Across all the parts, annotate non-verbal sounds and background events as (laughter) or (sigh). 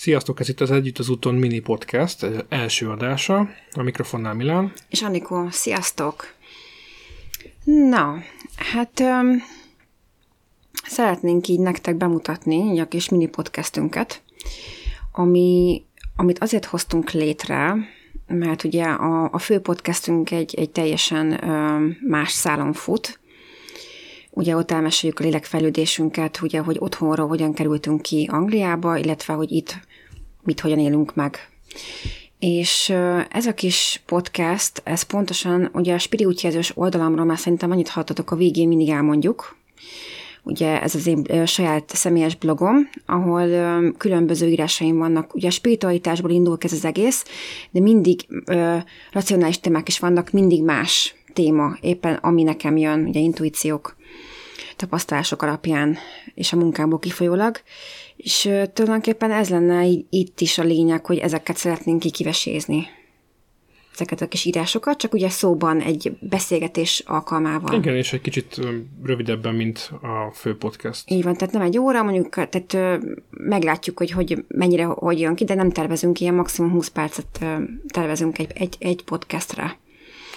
Sziasztok, ez itt az Együtt az úton mini podcast első adása. A mikrofonnál Milán. És Anikó, sziasztok! Na, hát um, szeretnénk így nektek bemutatni a kis mini podcastünket, ami, amit azért hoztunk létre, mert ugye a, a fő podcastünk egy, egy teljesen um, más szálon fut, Ugye ott elmeséljük a lélekfejlődésünket, ugye, hogy otthonról hogyan kerültünk ki Angliába, illetve hogy itt mit hogyan élünk meg. És ez a kis podcast, ez pontosan ugye a Spiriútjelzős oldalamról már szerintem annyit hallottatok a végén, mindig elmondjuk. Ugye ez az én saját személyes blogom, ahol különböző írásaim vannak. Ugye a spiritualitásból indul ez az egész, de mindig ö, racionális témák is vannak, mindig más téma, éppen ami nekem jön, ugye intuíciók, tapasztalások alapján és a munkámból kifolyólag. És tulajdonképpen ez lenne itt is a lényeg, hogy ezeket szeretnénk kikivesézni ezeket a kis írásokat, csak ugye szóban egy beszélgetés alkalmával. Igen, és egy kicsit rövidebben, mint a fő podcast. Így van, tehát nem egy óra, mondjuk, tehát meglátjuk, hogy, hogy mennyire hogy jön ki, de nem tervezünk ilyen, maximum 20 percet tervezünk egy, egy, egy podcastra.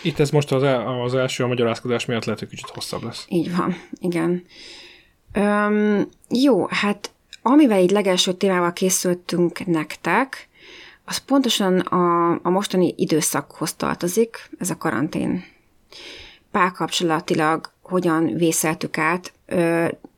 Itt ez most az, el, az első a magyarázkodás miatt lehet, hogy kicsit hosszabb lesz. Így van, igen. Öm, jó, hát amivel így legelső témával készültünk nektek, az pontosan a, a mostani időszakhoz tartozik, ez a karantén. Párkapcsolatilag hogyan vészeltük át,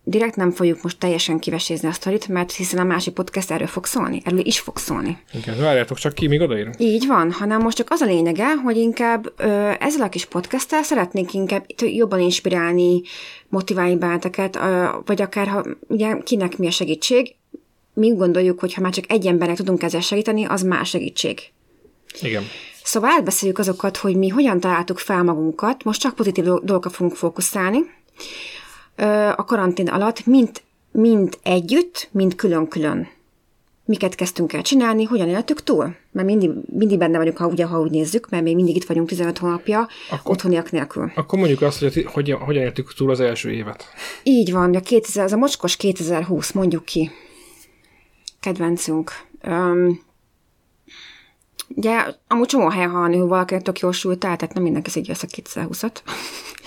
direkt nem fogjuk most teljesen kivesézni a sztorit, mert hiszen a másik podcast erről fog szólni, erről is fog szólni. Igen, várjátok csak ki, míg odaérünk. Így van, hanem most csak az a lényege, hogy inkább ö, ezzel a kis podcasttel szeretnénk inkább jobban inspirálni, motiválni benneteket, ö, vagy akár ha ugye kinek mi a segítség, mi úgy gondoljuk, hogy ha már csak egy embernek tudunk ezzel segíteni, az más segítség. Igen. Szóval átbeszéljük azokat, hogy mi hogyan találtuk fel magunkat, most csak pozitív dolgokra fogunk fókuszálni, a karantén alatt, mind, mind együtt, mind külön-külön. Miket kezdtünk el csinálni, hogyan éltük túl? Mert mindig, mindig benne vagyunk, ha, ugye, ha úgy nézzük, mert még mindig itt vagyunk 15 hónapja, akkor, otthoniak nélkül. Akkor mondjuk azt, hogy hogyan, hogyan éltük túl az első évet. Így van, a 2000, az a mocskos 2020, mondjuk ki. Kedvencünk. Um, Ugye, amúgy csomó helyen hallani, hogy valakinek tök jól sült el, tehát nem mindenki szedje össze 2020-at.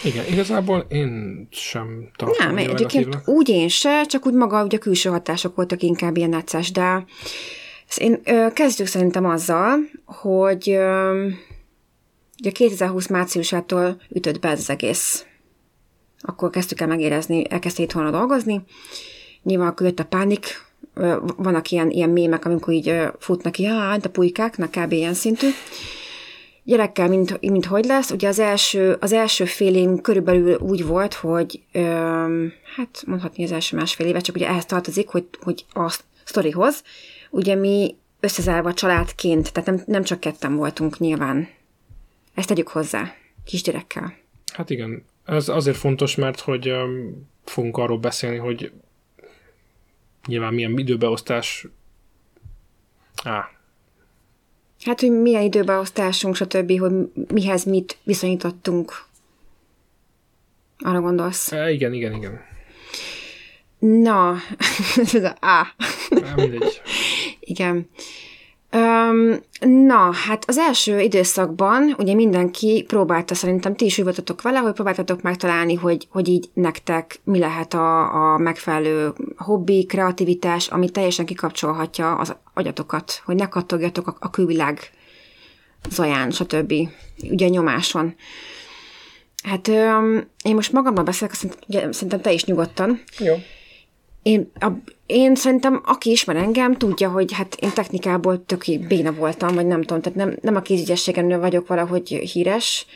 Igen, igazából én sem tartom Nem, egyébként úgy én se, csak úgy maga ugye a külső hatások voltak inkább ilyen necces, de én ö, kezdjük szerintem azzal, hogy ö, ugye 2020 márciusától ütött be ez az egész. Akkor kezdtük el megérezni, elkezdte itthonra dolgozni. Nyilván akkor jött a pánik, vannak ilyen, ilyen mémek, amikor így futnak hát a pulykáknak kb. ilyen szintű. Gyerekkel, mint, mint hogy lesz, ugye az első, az első fél év körülbelül úgy volt, hogy öm, hát mondhatni az első másfél éve, csak ugye ehhez tartozik, hogy, hogy a sztorihoz, ugye mi összezárva családként, tehát nem, nem csak ketten voltunk nyilván. Ezt tegyük hozzá, kisgyerekkel. Hát igen, ez azért fontos, mert hogy um, fogunk arról beszélni, hogy nyilván milyen időbeosztás... Á. Hát, hogy milyen időbeosztásunk, stb., hogy mihez mit viszonyítottunk. Arra gondolsz? É, igen, igen, igen. Na, (laughs) ez a A. mindegy. igen. Um, na, hát az első időszakban ugye mindenki próbálta, szerintem ti is voltatok vele, hogy próbáltatok megtalálni, hogy, hogy így nektek mi lehet a, a megfelelő hobbi, kreativitás, ami teljesen kikapcsolhatja az agyatokat, hogy ne kattogjatok a, a külvilág zaján, stb. Ugye nyomáson. Hát um, én most magammal beszélek, szerintem, szerintem te is nyugodtan. Jó. Én, a, én szerintem, aki ismer engem, tudja, hogy hát én technikából töké béna voltam, vagy nem tudom, tehát nem, nem a kézügyességemről vagyok valahogy híres.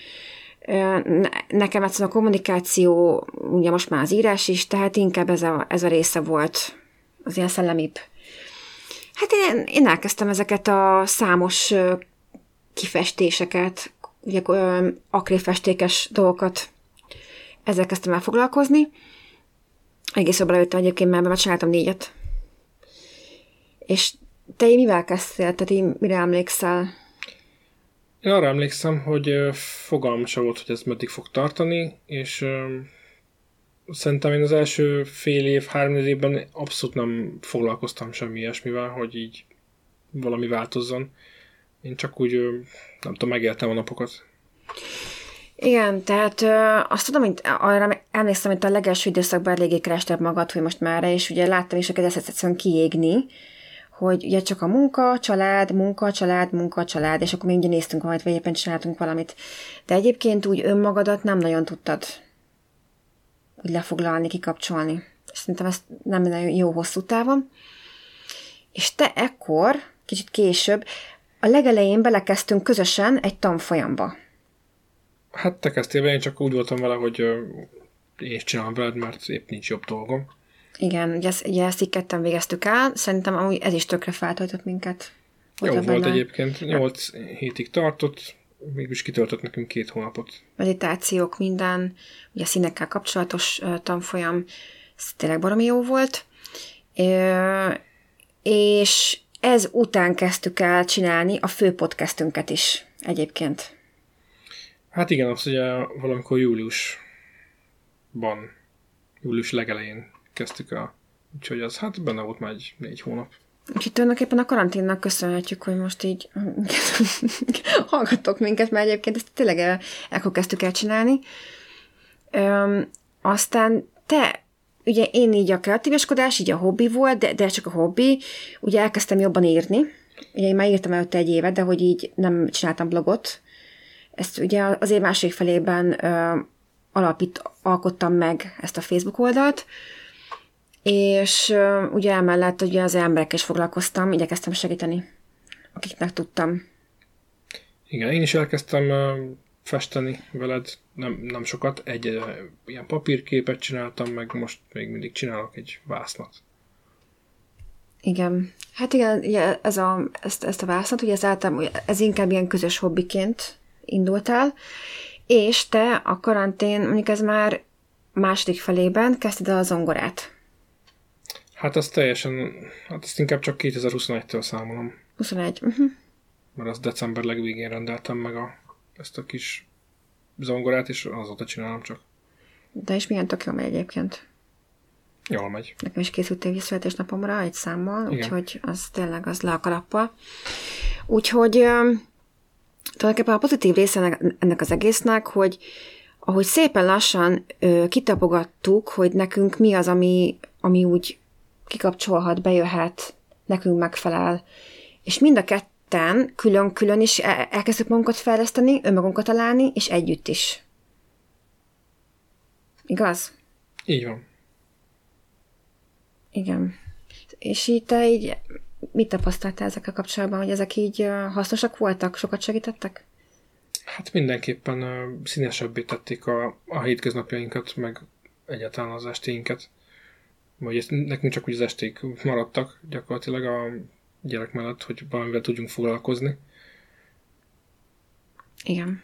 Nekem egyszerűen a kommunikáció, ugye most már az írás is, tehát inkább ez a, ez a része volt az ilyen szellemibb. Hát én, én elkezdtem ezeket a számos kifestéseket, ugye akréfestékes dolgokat, ezzel kezdtem el foglalkozni, egész jobban előttem egyébként, mert már csináltam négyet. És te mivel kezdtél? Tehát én mire emlékszel? Én arra emlékszem, hogy fogalmam sem volt, hogy ez meddig fog tartani, és szerintem én az első fél év, három évben abszolút nem foglalkoztam semmi ilyesmivel, hogy így valami változzon. Én csak úgy, nem tudom, megéltem a napokat. Igen, tehát ö, azt tudom, hogy arra emlékszem, hogy a legelső időszakban eléggé kerested magad, hogy most már, és ugye láttam is, hogy ezt egyszerűen kiégni, hogy ugye csak a munka, család, munka, család, munka, család, és akkor mi ugye néztünk valamit, vagy éppen csináltunk valamit. De egyébként úgy önmagadat nem nagyon tudtad úgy lefoglalni, kikapcsolni. Szerintem ez nem nagyon jó hosszú távon. És te ekkor, kicsit később, a legelején belekezdtünk közösen egy tanfolyamba. Hát te kezdtél én csak úgy voltam vele, hogy én is csinálom veled, mert épp nincs jobb dolgom. Igen, ugye ezt, ugye ezt így ketten végeztük el, szerintem amúgy ez is tökre feltöltött minket. Jó volt benne... egyébként, nyolc hétig tartott, mégis kitöltött nekünk két hónapot. Meditációk, minden, ugye színekkel kapcsolatos tanfolyam, ez tényleg baromi jó volt. És ez után kezdtük el csinálni a fő podcastünket is egyébként. Hát igen, az ugye valamikor júliusban, július legelején kezdtük el. Úgyhogy az hát benne volt már egy négy hónap. Úgyhogy tulajdonképpen a karanténnak köszönhetjük, hogy most így (laughs) hallgatok minket, mert egyébként ezt tényleg el, akkor kezdtük el csinálni. Öm, aztán te, ugye én így a kreatíveskodás, így a hobbi volt, de, de csak a hobbi, ugye elkezdtem jobban írni. Ugye én már írtam előtte egy évet, de hogy így nem csináltam blogot. Ezt ugye az év másik felében ö, alapít, alkottam meg ezt a Facebook oldalt, és uh, ugye emellett ugye az emberekkel is foglalkoztam, igyekeztem segíteni, akiknek tudtam. Igen, én is elkezdtem uh, festeni veled, nem, nem sokat, egy uh, ilyen papírképet csináltam, meg most még mindig csinálok egy vásznat. Igen. Hát igen, ugye ez a, ezt, ezt a vásznat, ugye ez, általán, ez inkább ilyen közös hobbiként indult el, és te a karantén, mondjuk ez már második felében kezdted el a zongorát. Hát az teljesen, hát ezt inkább csak 2021-től számolom. 21. Uh-huh. Mert azt december legvégén rendeltem meg a, ezt a kis zongorát, és azóta csinálom csak. De és milyen tök jól megy egyébként. Jól megy. Nekem is készült egy születésnapomra egy számmal, Igen. úgyhogy az tényleg az le a kalappal. Úgyhogy tulajdonképpen a pozitív része ennek, az egésznek, hogy ahogy szépen lassan ö, kitapogattuk, hogy nekünk mi az, ami, ami úgy kikapcsolhat, bejöhet, nekünk megfelel. És mind a ketten külön-külön is elkezdtük magunkat fejleszteni, önmagunkat találni, és együtt is. Igaz? Így van. Igen. És így te így mit tapasztaltál ezekkel kapcsolatban, hogy ezek így hasznosak voltak, sokat segítettek? Hát mindenképpen színesebbé tették a, a hétköznapjainkat, meg egyáltalán az estéinket vagy nekünk csak úgy az esték maradtak gyakorlatilag a gyerek mellett, hogy valamivel tudjunk foglalkozni. Igen.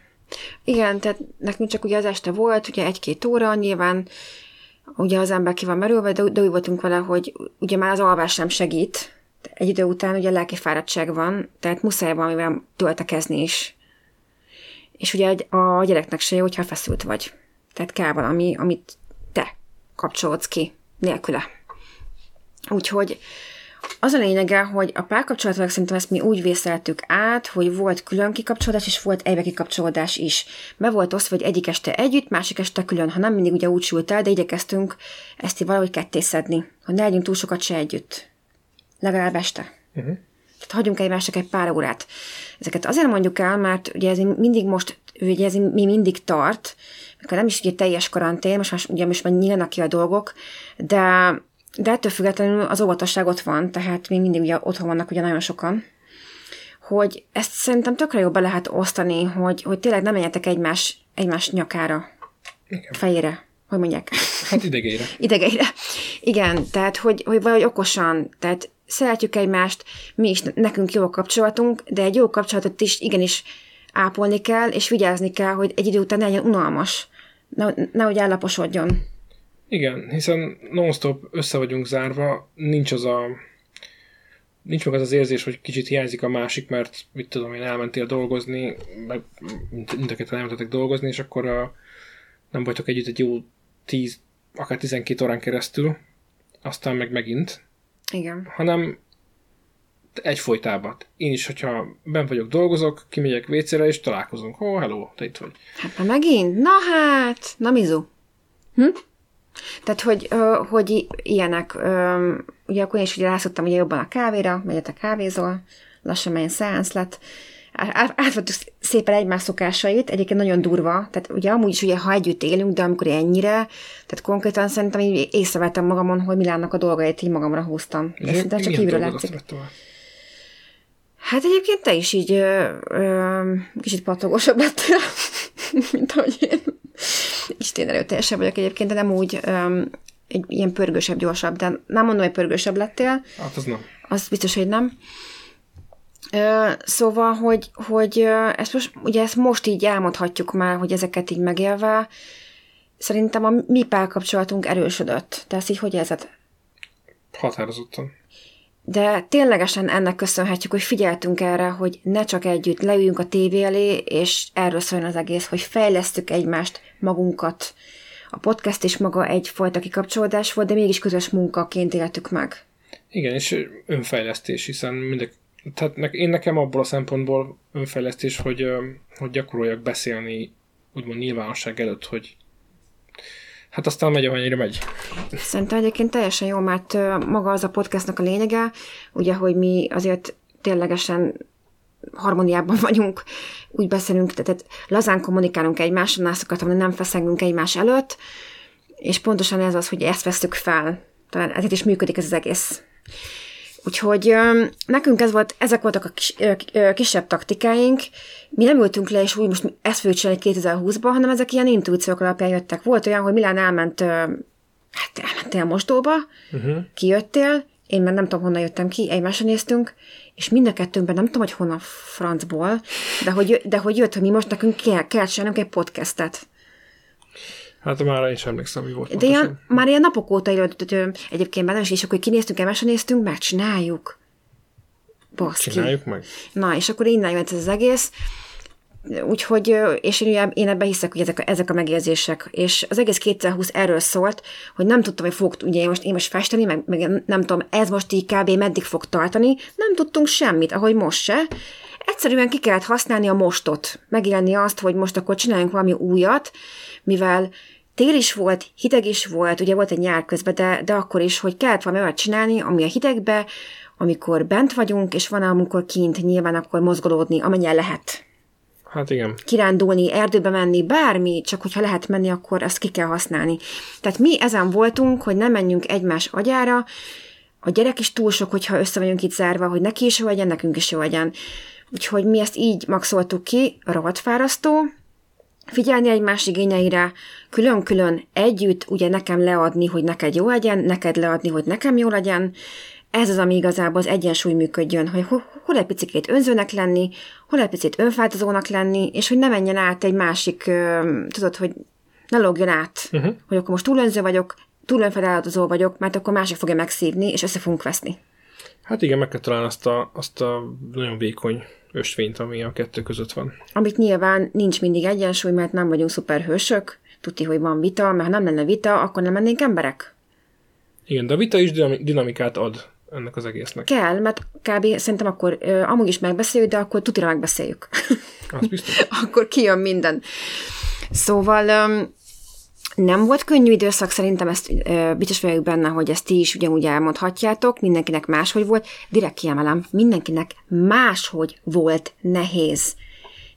Igen, tehát nekünk csak ugye az este volt, ugye egy-két óra, nyilván ugye az ember ki van merülve, de, de úgy voltunk vele, hogy ugye már az alvás nem segít, egy idő után ugye lelki fáradtság van, tehát muszáj valamivel töltekezni is. És ugye a gyereknek se jó, hogyha feszült vagy. Tehát kell valami, amit te kapcsolódsz ki nélküle. Úgyhogy az a lényege, hogy a párkapcsolatilag szerintem ezt mi úgy vészeltük át, hogy volt külön kikapcsolódás, és volt egybe kikapcsolódás is. Be volt osztva, hogy egyik este együtt, másik este külön, ha nem mindig ugye úgy sült el, de igyekeztünk ezt így valahogy ketté szedni, hogy ne legyünk túl sokat se együtt. Legalább este. Uh-huh. Tehát hagyjunk egymásnak egy pár órát. Ezeket azért mondjuk el, mert ugye ez mindig most, ugye ez mi mindig tart, mikor nem is ugye teljes karantén, most már, ugye most már nyílnak ki a dolgok, de de ettől függetlenül az óvatosság ott van, tehát mi mindig ugye otthon vannak ugye nagyon sokan, hogy ezt szerintem tökre jobban lehet osztani, hogy, hogy tényleg nem menjetek egymás, egymás nyakára, Igen. fejére, hogy mondják? Hát idegeire. (laughs) idegeire. Igen, tehát hogy, hogy valahogy okosan, tehát szeretjük egymást, mi is, nekünk jó a kapcsolatunk, de egy jó kapcsolatot is igenis ápolni kell, és vigyázni kell, hogy egy idő után ne legyen unalmas, nehogy állaposodjon. Igen, hiszen non-stop össze vagyunk zárva, nincs az a nincs meg az az érzés, hogy kicsit hiányzik a másik, mert mit tudom én, elmentél dolgozni, meg mindeket elmentetek dolgozni, és akkor a, nem vagytok együtt egy jó 10, akár 12 órán keresztül, aztán meg megint. Igen. Hanem egyfolytában. Én is, hogyha ben vagyok, dolgozok, kimegyek vécére, és találkozunk. Ó, oh, hello, te itt vagy. Hát már megint? Na hát, na mizu. Hm? Tehát, hogy, hogy ilyenek, ugye akkor én is ugye rászoktam ugye jobban a kávéra, megyek kávézol, lassan melyen szeánsz lett, átvettük szépen egymás szokásait, egyébként nagyon durva, tehát ugye amúgy is ugye, ha együtt élünk, de amikor ennyire, tehát konkrétan szerintem így észrevettem magamon, hogy Milánnak a dolgait így magamra húztam. És de csak kívülről látszik. Hát egyébként te is így ö, ö, kicsit patogósabb lettél, (laughs) mint ahogy én. Isten erőteljesebb vagyok egyébként, de nem úgy ö, egy ilyen pörgősebb, gyorsabb, de nem mondom, hogy pörgősebb lettél. Hát az nem. Az biztos, hogy nem. Szóval, hogy, hogy ezt most, ugye ezt most így elmondhatjuk már, hogy ezeket így megélve, szerintem a mi párkapcsolatunk erősödött. Te ezt így hogy érzed? Határozottan de ténylegesen ennek köszönhetjük, hogy figyeltünk erre, hogy ne csak együtt leüljünk a tévé elé, és erről szóljon az egész, hogy fejlesztük egymást, magunkat. A podcast is maga egyfajta kikapcsolódás volt, de mégis közös munkaként éltük meg. Igen, és önfejlesztés, hiszen mindegy, tehát én nekem abból a szempontból önfejlesztés, hogy, hogy gyakoroljak beszélni úgymond nyilvánosság előtt, hogy hát aztán megy, amennyire megy. Szerintem egyébként teljesen jó, mert maga az a podcastnak a lényege, ugye, hogy mi azért ténylegesen harmóniában vagyunk, úgy beszélünk, tehát lazán kommunikálunk egymással, azt akartam, nem feszengünk egymás előtt, és pontosan ez az, hogy ezt vesztük fel. Talán ezért is működik ez az egész. Úgyhogy nekünk ez volt, ezek voltak a kis, kisebb taktikáink. Mi nem ültünk le, és úgy most ezt fogjuk csinálni 2020-ban, hanem ezek ilyen intuíciók alapján jöttek. Volt olyan, hogy Milán elment, hát elmentél mosdóba, uh-huh. kijöttél, én már nem tudom, honnan jöttem ki, egymásra néztünk, és mind a kettőnkben nem tudom, hogy honnan francból, de hogy, de hogy jött, hogy mi most nekünk kell, kell csinálnunk egy podcastet. Hát már én sem emlékszem, mi volt. De ilyen, már ilyen napok óta írott, egyébként benne, és akkor kinéztünk, egymásra néztünk, megcsináljuk. Baszki. Csináljuk meg. Na, és akkor innen jött ez az egész. Úgyhogy, és én, én ebben hiszek, hogy ezek a, ezek a megérzések. És az egész 2020 erről szólt, hogy nem tudtam, hogy fog, ugye én most, én most festeni, meg, meg nem tudom, ez most így kb. meddig fog tartani. Nem tudtunk semmit, ahogy most se. Egyszerűen ki kellett használni a mostot, megélni azt, hogy most akkor csináljunk valami újat, mivel tél is volt, hideg is volt, ugye volt egy nyár közben, de, de akkor is, hogy kellett valami olyat csinálni, ami a hidegbe, amikor bent vagyunk, és van, amikor kint nyilván akkor mozgolódni, amennyire lehet. Hát igen. Kirándulni, erdőbe menni, bármi, csak hogyha lehet menni, akkor ezt ki kell használni. Tehát mi ezen voltunk, hogy ne menjünk egymás agyára, a gyerek is túl sok, hogyha össze vagyunk itt zárva, hogy neki is jó legyen, nekünk is jó legyen. Úgyhogy mi ezt így maxoltuk ki, rohadt fárasztó, figyelni egymás igényeire, külön-külön együtt ugye nekem leadni, hogy neked jó legyen, neked leadni, hogy nekem jó legyen. Ez az, ami igazából az egyensúly működjön, hogy hol egy picit önzőnek lenni, hol egy picit önfáltozónak lenni, és hogy ne menjen át egy másik, tudod, hogy ne logjon át, uh-huh. hogy akkor most túl önző vagyok, túl önfeláldozó vagyok, mert akkor másik fogja megszívni, és össze fogunk veszni. Hát igen, meg kell találni azt a, azt a nagyon vékony ösvényt, ami a kettő között van. Amit nyilván nincs mindig egyensúly, mert nem vagyunk szuperhősök, tudti, hogy van vita, mert ha nem lenne vita, akkor nem lennénk emberek. Igen, de a vita is dinamikát ad ennek az egésznek. Kell, mert kb. szerintem akkor ö, amúgy is megbeszéljük, de akkor tutira megbeszéljük. Az biztos. (laughs) akkor kijön minden. Szóval nem volt könnyű időszak, szerintem ezt ö, biztos vagyok benne, hogy ezt ti is ugyanúgy elmondhatjátok, mindenkinek máshogy volt, direkt kiemelem, mindenkinek máshogy volt nehéz.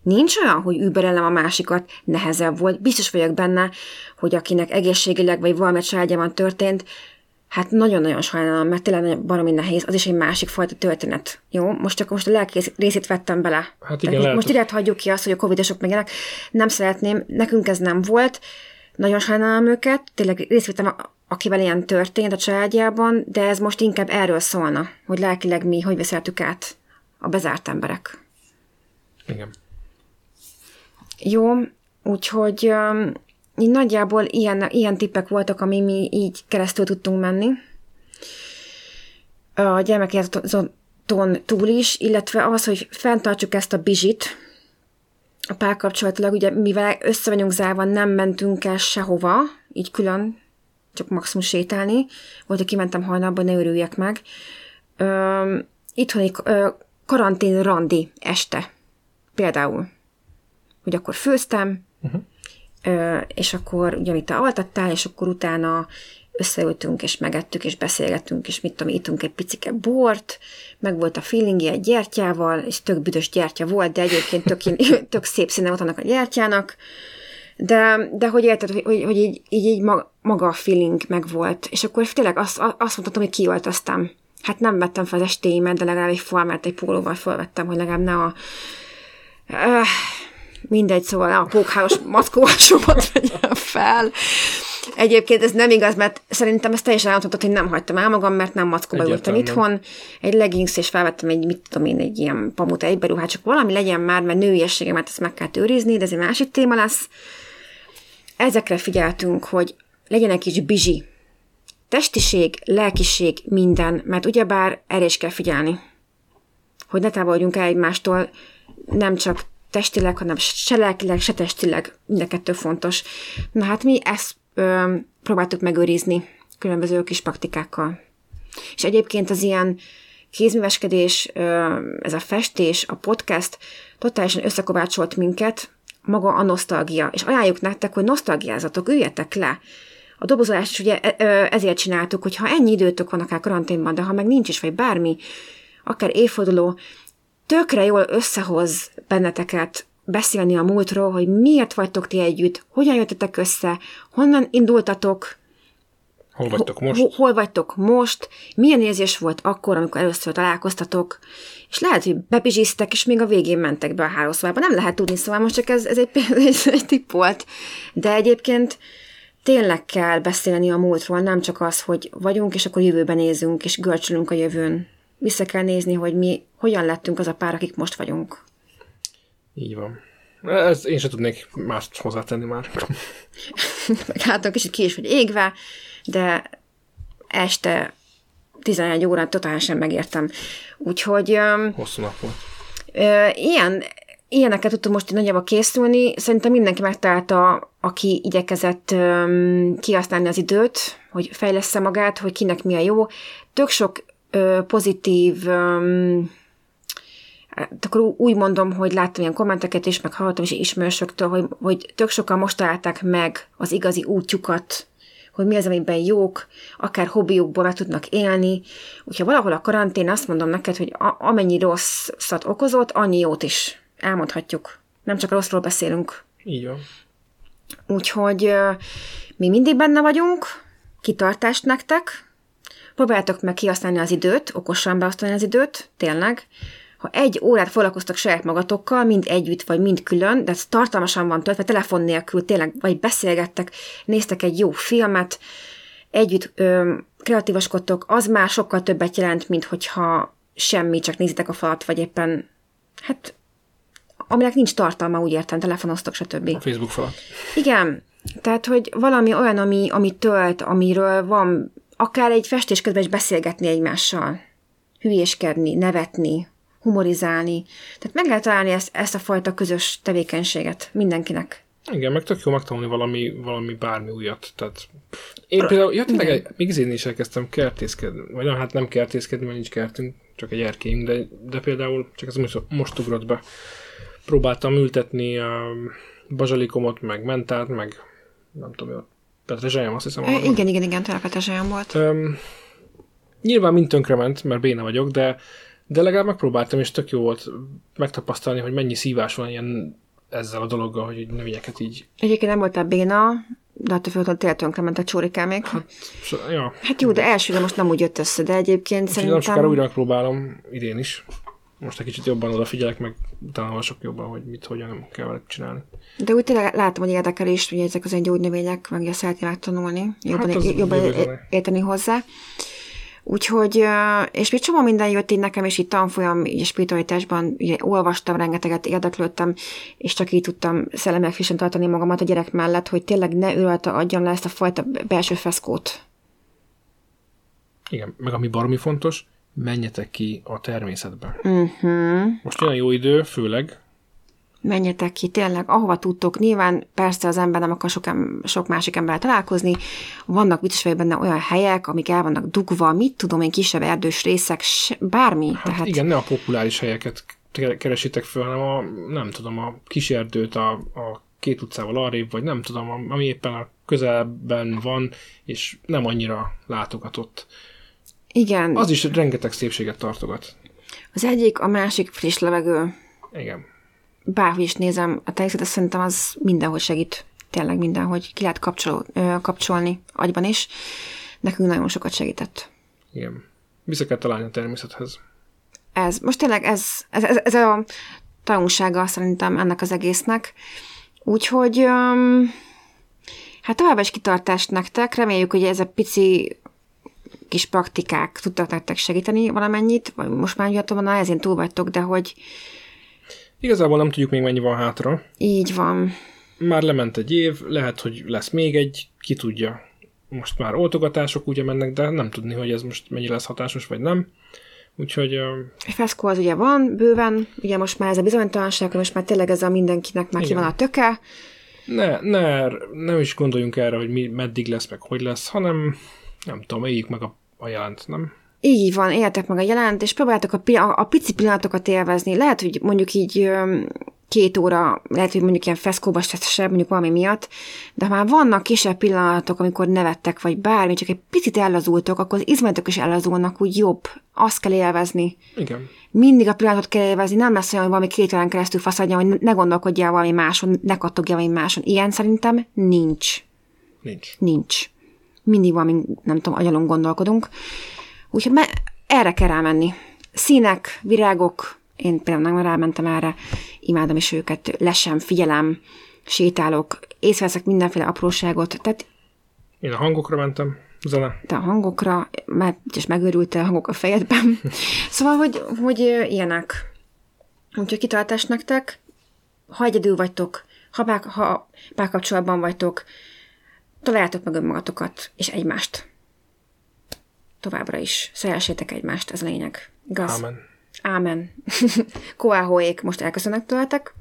Nincs olyan, hogy überelem a másikat, nehezebb volt. Biztos vagyok benne, hogy akinek egészségileg vagy valami családjában történt, hát nagyon-nagyon sajnálom, mert tényleg baromi nehéz, az is egy másik fajta történet. Jó? Most csak most a lelki részét vettem bele. Hát igen, lehet, most direkt hagyjuk ki azt, hogy a covidosok megjelennek. Nem szeretném, nekünk ez nem volt, nagyon sajnálom őket, tényleg részt vettem, akivel ilyen történt a családjában, de ez most inkább erről szólna, hogy lelkileg mi hogy veszeltük át a bezárt emberek. Igen. Jó, úgyhogy um, így nagyjából ilyen, ilyen tippek voltak, ami mi így keresztül tudtunk menni. A gyermekjáraton túl is, illetve az, hogy fenntartsuk ezt a bizsit, párkapcsolatilag, ugye mivel össze vagyunk zárva, nem mentünk el sehova, így külön, csak maximum sétálni. Volt, hogy kimentem hajnalban, ne örüljek meg. Ö, itthoni ö, karantén randi este. Például. Hogy akkor főztem, uh-huh. ö, és akkor ugye, amit te altattál, és akkor utána összeültünk, és megettük, és beszélgettünk, és mit tudom, ittunk egy picike bort, meg volt a feelingi egy gyertyával, és tök büdös gyertya volt, de egyébként tök, (laughs) tök szép színe volt annak a gyertyának, de, de hogy érted, hogy, hogy, hogy így, így, így maga a feeling megvolt, és akkor tényleg azt, azt mondhatom, hogy kioltoztam. Hát nem vettem fel az estéimet, de legalább egy formát, egy pólóval felvettem, hogy legalább ne a... Uh, mindegy, szóval a pókháros mackóvásomat (laughs) vegyem fel. Egyébként ez nem igaz, mert szerintem ezt teljesen elmondhatod, hogy nem hagytam el magam, mert nem mackóba ültem itthon. Egy leggings, és felvettem egy, mit tudom én, egy ilyen pamut egyberuhát, csak valami legyen már, mert nőiességemet ezt meg kell őrizni, de ez egy másik téma lesz. Ezekre figyeltünk, hogy legyen egy kis bizsi. Testiség, lelkiség, minden, mert ugyebár erre is kell figyelni. Hogy ne távolodjunk el egymástól, nem csak testileg, hanem se lelkileg, se testileg, mind a kettő fontos. Na hát mi ezt ö, próbáltuk megőrizni különböző kis praktikákkal. És egyébként az ilyen kézműveskedés, ö, ez a festés, a podcast totálisan összekovácsolt minket, maga a nosztalgia. És ajánljuk nektek, hogy nosztalgiázatok, üljetek le. A dobozolást ugye ezért csináltuk, hogy ha ennyi időtök van akár karanténban, de ha meg nincs is, vagy bármi, akár évforduló, tökre jól összehoz benneteket beszélni a múltról, hogy miért vagytok ti együtt, hogyan jöttetek össze, honnan indultatok, Hol vagytok most? Hol, hol vagytok most? Milyen érzés volt akkor, amikor először találkoztatok? És lehet, hogy bepizsisztek, és még a végén mentek be a hálószobába. Nem lehet tudni, szóval most csak ez, ez egy, (laughs) egy, egy tipp volt. De egyébként tényleg kell beszélni a múltról, nem csak az, hogy vagyunk, és akkor jövőben nézünk, és görcsülünk a jövőn. Vissza kell nézni, hogy mi hogyan lettünk az a pár, akik most vagyunk. Így van. Ez én sem tudnék mást hozzátenni már. Hát kicsit ki is vagy égve, de este 11 órán totálisan megértem. Úgyhogy... Hosszú nap volt. Ilyen, ilyeneket tudtunk most nagyjából készülni. Szerintem mindenki megtalálta, aki igyekezett um, kihasználni az időt, hogy fejlesz magát, hogy kinek mi a jó. Tök sok uh, pozitív um, Hát akkor úgy mondom, hogy láttam ilyen kommenteket is, meg hallottam is ismerősöktől, hogy, hogy tök sokan most találták meg az igazi útjukat, hogy mi az, amiben jók, akár hobbiukból tudnak élni. Úgyhogy valahol a karantén azt mondom neked, hogy a, amennyi rosszat okozott, annyi jót is elmondhatjuk. Nem csak rosszról beszélünk. Így van. Úgyhogy mi mindig benne vagyunk, kitartást nektek, próbáljátok meg kihasználni az időt, okosan beosztani az időt, tényleg, ha egy órát foglalkoztak saját magatokkal, mind együtt, vagy mind külön, de ez tartalmasan van töltve, telefon nélkül tényleg, vagy beszélgettek, néztek egy jó filmet, együtt ö, kreatívaskodtok, az már sokkal többet jelent, mint hogyha semmi, csak nézitek a falat, vagy éppen, hát, aminek nincs tartalma, úgy értem, telefonoztok, stb. A Facebook falat. Igen, tehát, hogy valami olyan, ami, ami tölt, amiről van, akár egy festés közben is beszélgetni egymással, hülyéskedni, nevetni, humorizálni. Tehát meg lehet találni ezt, ezt a fajta közös tevékenységet mindenkinek. Igen, meg tök jó megtanulni valami, valami bármi újat. Tehát én például, ja, tényleg, még én is elkezdtem kertészkedni, vagy hát nem kertészkedni, mert nincs kertünk, csak egy erkélyünk, de, de például, csak ez most, most ugrott be, próbáltam ültetni a bazsalikomot, meg mentát, meg nem tudom, petrezselyem, azt hiszem. E, igen, igen, igen, tényleg petrezselyem volt. Um, nyilván mind tönkrement, mert béna vagyok, de de legalább megpróbáltam, és tök jó volt megtapasztalni, hogy mennyi szívás van ilyen ezzel a dologgal, hogy növényeket így... Egyébként nem voltál béna, de attól féltől tényleg tönkrement a csórikámék. Hát, ja. hát jó, de elsőre most nem úgy jött össze, de egyébként Úgy szerintem... Nem sokára újra próbálom, idén is. Most egy kicsit jobban odafigyelek, meg utána sok jobban, hogy mit, hogyan kell vele csinálni. De úgy tényleg látom, hogy érdekel is, hogy ezek az gyógynövények, meg ugye szeretném megtanulni, jobban, hát jobban érteni hozzá. Úgyhogy, és még csomó minden jött így nekem, és itt tanfolyam, így spiritualitásban ugye olvastam, rengeteget érdeklődtem, és csak így tudtam szellemek frissen tartani magamat a gyerek mellett, hogy tényleg ne őrölte adjam le ezt a fajta belső feszkót. Igen, meg ami baromi fontos, menjetek ki a természetbe. Uh-huh. Most olyan jó idő, főleg, menjetek ki, tényleg, ahova tudtok. Nyilván persze az ember nem akar sok, em- sok másik emberrel találkozni. Vannak biztos vagy benne olyan helyek, amik el vannak dugva, mit tudom én, kisebb erdős részek, bármi. Hát Tehát igen, ne a populáris helyeket ke- keresitek föl, hanem a, nem tudom, a kis erdőt a, a két utcával arrébb, vagy nem tudom, ami éppen a közelben van, és nem annyira látogatott. igen, Az is rengeteg szépséget tartogat. az egyik, a másik friss levegő. Igen. Bárhogy is nézem, a természet szerintem az mindenhol segít. Tényleg mindenhogy ki lehet kapcsoló, kapcsolni agyban is. Nekünk nagyon sokat segített. Igen. Vissza kell találni a természethez. ez, most tényleg ez, ez, ez, ez a tanulsága szerintem ennek az egésznek. Úgyhogy um, hát továbbá is kitartást nektek, reméljük, hogy ez a pici kis praktikák tudtak nektek segíteni valamennyit, vagy most már jöttem, na ezén túl vagytok, de hogy Igazából nem tudjuk még mennyi van hátra. így van. Már lement egy év, lehet, hogy lesz még egy, ki tudja. Most már oltogatások ugye mennek, de nem tudni, hogy ez most mennyi lesz hatásos, vagy nem. Úgyhogy A feszkó az ugye van, bőven, ugye most már ez a bizonytalanság, most már tényleg ez a mindenkinek már ki van a töke, ne, ne, nem is gondoljunk erre, hogy mi, meddig lesz, meg hogy lesz, hanem nem tudom, éljük meg a, a jelent, nem? Így van, éltek meg a jelent, és próbáltak a, a, a pici pillanatokat élvezni. Lehet, hogy mondjuk így két óra, lehet, hogy mondjuk ilyen feszkóba se, mondjuk valami miatt, de ha már vannak kisebb pillanatok, amikor nevettek, vagy bármi, csak egy picit ellazultok, akkor az izmeletek is ellazulnak, úgy jobb. Azt kell élvezni. Igen. Mindig a pillanatot kell élvezni, nem lesz olyan, hogy valami két órán keresztül faszadja, hogy ne gondolkodjál valami máson, ne kattogjál valami máson. Ilyen szerintem nincs Nincs. nincs. Mindig valami, nem tudom, agyalon gondolkodunk. Úgyhogy me- erre kell rámenni. Színek, virágok, én például nem rámentem erre, imádom is őket, lesem, figyelem, sétálok, észreveszek mindenféle apróságot, tehát Én a hangokra mentem, zene. de a hangokra, mert és megőrült a hangok a fejedben. (laughs) Szóval, hogy, hogy ilyenek. Úgyhogy kitartás nektek, ha egyedül vagytok, ha, bár, ha párkapcsolatban vagytok, találjátok meg önmagatokat és egymást. Továbbra is. Szeressétek egymást, ez lényeg. Igaz? Ámen. Ámen. (laughs) Koáhoék most elköszönnek tőletek.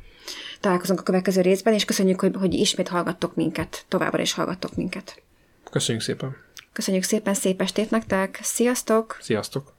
Találkozunk a következő részben, és köszönjük, hogy, hogy ismét hallgattok minket. Továbbra is hallgattok minket. Köszönjük szépen. Köszönjük szépen, szép estét nektek! Sziasztok! Sziasztok.